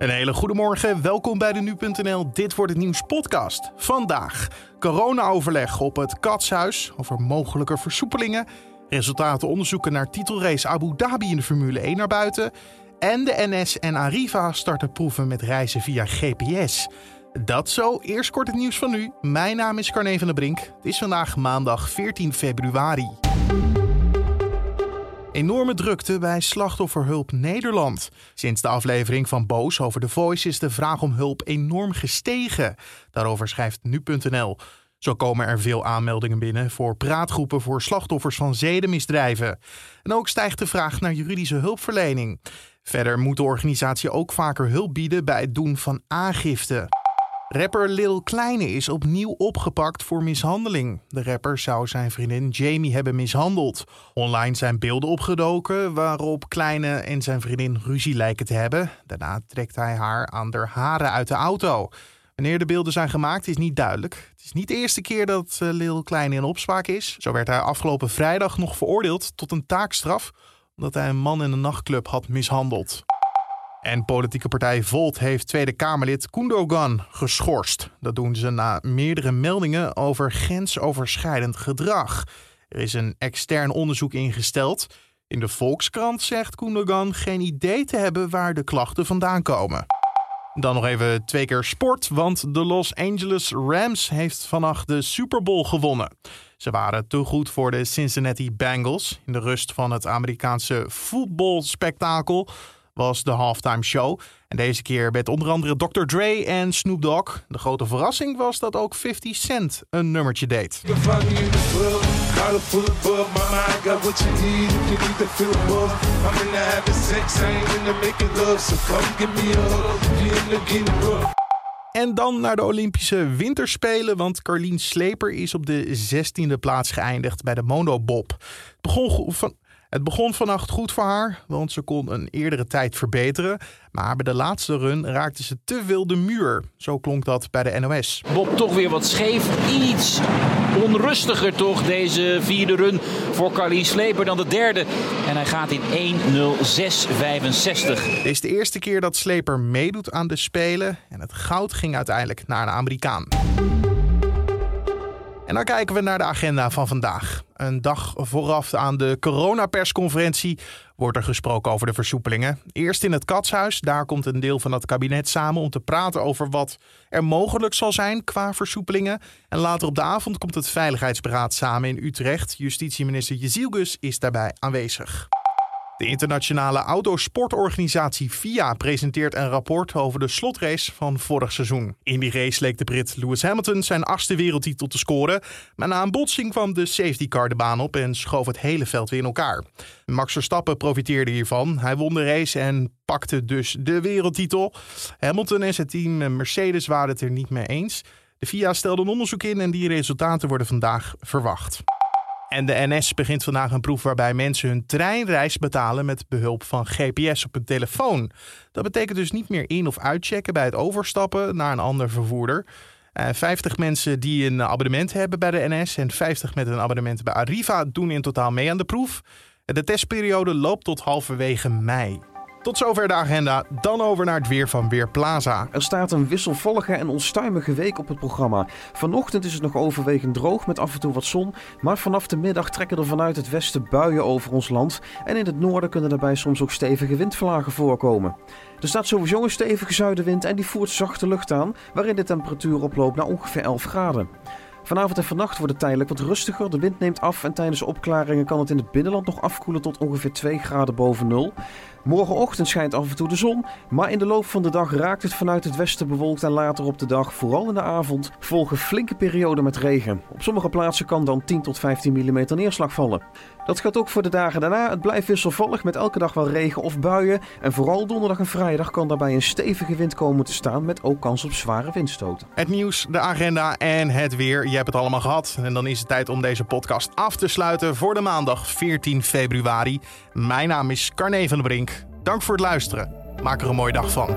Een hele goede morgen, welkom bij de Nu.nl Dit wordt het nieuws podcast. Vandaag corona-overleg op het Katshuis over mogelijke versoepelingen. Resultaten onderzoeken naar titelrace Abu Dhabi in de Formule 1 naar buiten. En de NS en Arriva starten proeven met reizen via GPS. Dat zo, eerst kort het nieuws van nu. Mijn naam is Carne van der Brink. Het is vandaag maandag 14 februari. Enorme drukte bij Slachtofferhulp Nederland. Sinds de aflevering van Boos over The Voice is de vraag om hulp enorm gestegen. Daarover schrijft nu.nl. Zo komen er veel aanmeldingen binnen voor praatgroepen voor slachtoffers van zedenmisdrijven. En ook stijgt de vraag naar juridische hulpverlening. Verder moet de organisatie ook vaker hulp bieden bij het doen van aangifte. Rapper Lil Kleine is opnieuw opgepakt voor mishandeling. De rapper zou zijn vriendin Jamie hebben mishandeld. Online zijn beelden opgedoken waarop Kleine en zijn vriendin ruzie lijken te hebben. Daarna trekt hij haar aan de haren uit de auto. Wanneer de beelden zijn gemaakt is niet duidelijk. Het is niet de eerste keer dat eh, Lil Kleine in opspraak is. Zo werd hij afgelopen vrijdag nog veroordeeld tot een taakstraf omdat hij een man in een nachtclub had mishandeld. En politieke partij Volt heeft Tweede Kamerlid Kundogan geschorst. Dat doen ze na meerdere meldingen over grensoverschrijdend gedrag. Er is een extern onderzoek ingesteld. In de Volkskrant zegt Kundogan geen idee te hebben waar de klachten vandaan komen. Dan nog even twee keer sport, want de Los Angeles Rams heeft vannacht de Super Bowl gewonnen. Ze waren te goed voor de Cincinnati Bengals. In de rust van het Amerikaanse voetbalspektakel was de halftime show. En deze keer met onder andere Dr. Dre en Snoop Dogg. De grote verrassing was dat ook 50 Cent een nummertje deed. En dan naar de Olympische Winterspelen, want Carlien Sleper is op de 16e plaats geëindigd bij de monobob. Het begon van, het begon vannacht goed voor haar, want ze kon een eerdere tijd verbeteren. Maar bij de laatste run raakte ze te veel de muur. Zo klonk dat bij de NOS. Bob toch weer wat scheef. Iets onrustiger toch deze vierde run voor Carlien Sleper dan de derde. En hij gaat in 1.06.65. Het is de eerste keer dat Sleper meedoet aan de Spelen. En het goud ging uiteindelijk naar een Amerikaan. En dan kijken we naar de agenda van vandaag. Een dag vooraf aan de coronapersconferentie wordt er gesproken over de versoepelingen. Eerst in het Katshuis, daar komt een deel van het kabinet samen om te praten over wat er mogelijk zal zijn qua versoepelingen. En later op de avond komt het Veiligheidsberaad samen in Utrecht. Justitieminister Jezielgus is daarbij aanwezig. De internationale autosportorganisatie FIA presenteert een rapport over de slotrace van vorig seizoen. In die race leek de Brit Lewis Hamilton zijn achtste wereldtitel te scoren, maar na een botsing kwam de safety car de baan op en schoof het hele veld weer in elkaar. Max Verstappen profiteerde hiervan. Hij won de race en pakte dus de wereldtitel. Hamilton en zijn team Mercedes waren het er niet mee eens. De FIA stelde een onderzoek in en die resultaten worden vandaag verwacht. En de NS begint vandaag een proef waarbij mensen hun treinreis betalen met behulp van GPS op hun telefoon. Dat betekent dus niet meer in- of uitchecken bij het overstappen naar een ander vervoerder. 50 eh, mensen die een abonnement hebben bij de NS en 50 met een abonnement bij Arriva doen in totaal mee aan de proef. De testperiode loopt tot halverwege mei. Tot zover de agenda. Dan over naar het weer van Weerplaza. Er staat een wisselvallige en onstuimige week op het programma. Vanochtend is het nog overwegend droog met af en toe wat zon. Maar vanaf de middag trekken er vanuit het westen buien over ons land. En in het noorden kunnen daarbij soms ook stevige windvlagen voorkomen. Er staat sowieso een stevige zuidenwind en die voert zachte lucht aan, waarin de temperatuur oploopt naar ongeveer 11 graden. Vanavond en vannacht wordt het tijdelijk wat rustiger. De wind neemt af en tijdens opklaringen kan het in het binnenland nog afkoelen tot ongeveer 2 graden boven nul. Morgenochtend schijnt af en toe de zon, maar in de loop van de dag raakt het vanuit het westen bewolkt en later op de dag, vooral in de avond, volgen flinke perioden met regen. Op sommige plaatsen kan dan 10 tot 15 mm neerslag vallen. Dat gaat ook voor de dagen daarna. Het blijft wisselvallig met elke dag wel regen of buien. En vooral donderdag en vrijdag kan daarbij een stevige wind komen te staan met ook kans op zware windstoten. Het nieuws, de agenda en het weer. Je hebt het allemaal gehad. En dan is het tijd om deze podcast af te sluiten voor de maandag 14 februari. Mijn naam is Carne van der Brink. Dank voor het luisteren. Maak er een mooie dag van.